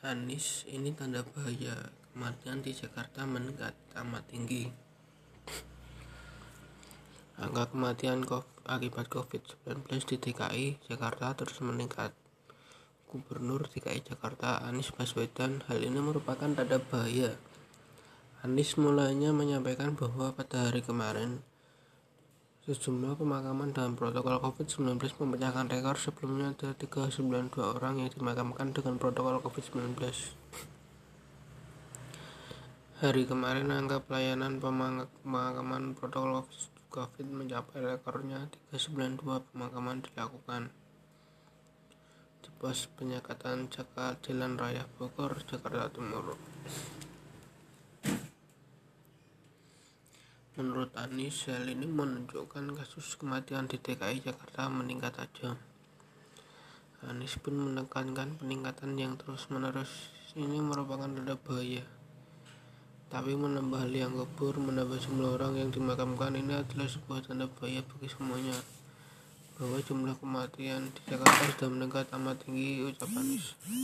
Anies ini tanda bahaya kematian di Jakarta meningkat amat tinggi. Angka kematian akibat COVID-19 di DKI Jakarta terus meningkat. Gubernur DKI Jakarta Anies Baswedan hal ini merupakan tanda bahaya. Anies mulanya menyampaikan bahwa pada hari kemarin Sejumlah pemakaman dalam protokol COVID-19 memecahkan rekor sebelumnya ada 392 orang yang dimakamkan dengan protokol COVID-19. Hari kemarin angka pelayanan pemakaman protokol COVID mencapai rekornya 392 pemakaman dilakukan di pos penyekatan Jakarta Jalan Raya Bogor, Jakarta Timur. Menurut Anies, hal ini menunjukkan kasus kematian di DKI Jakarta meningkat tajam. Anies pun menekankan peningkatan yang terus-menerus ini merupakan tanda bahaya. Tapi menambah liang kubur, menambah jumlah orang yang dimakamkan ini adalah sebuah tanda bahaya bagi semuanya. Bahwa jumlah kematian di Jakarta sudah meningkat amat tinggi, ucap Anies.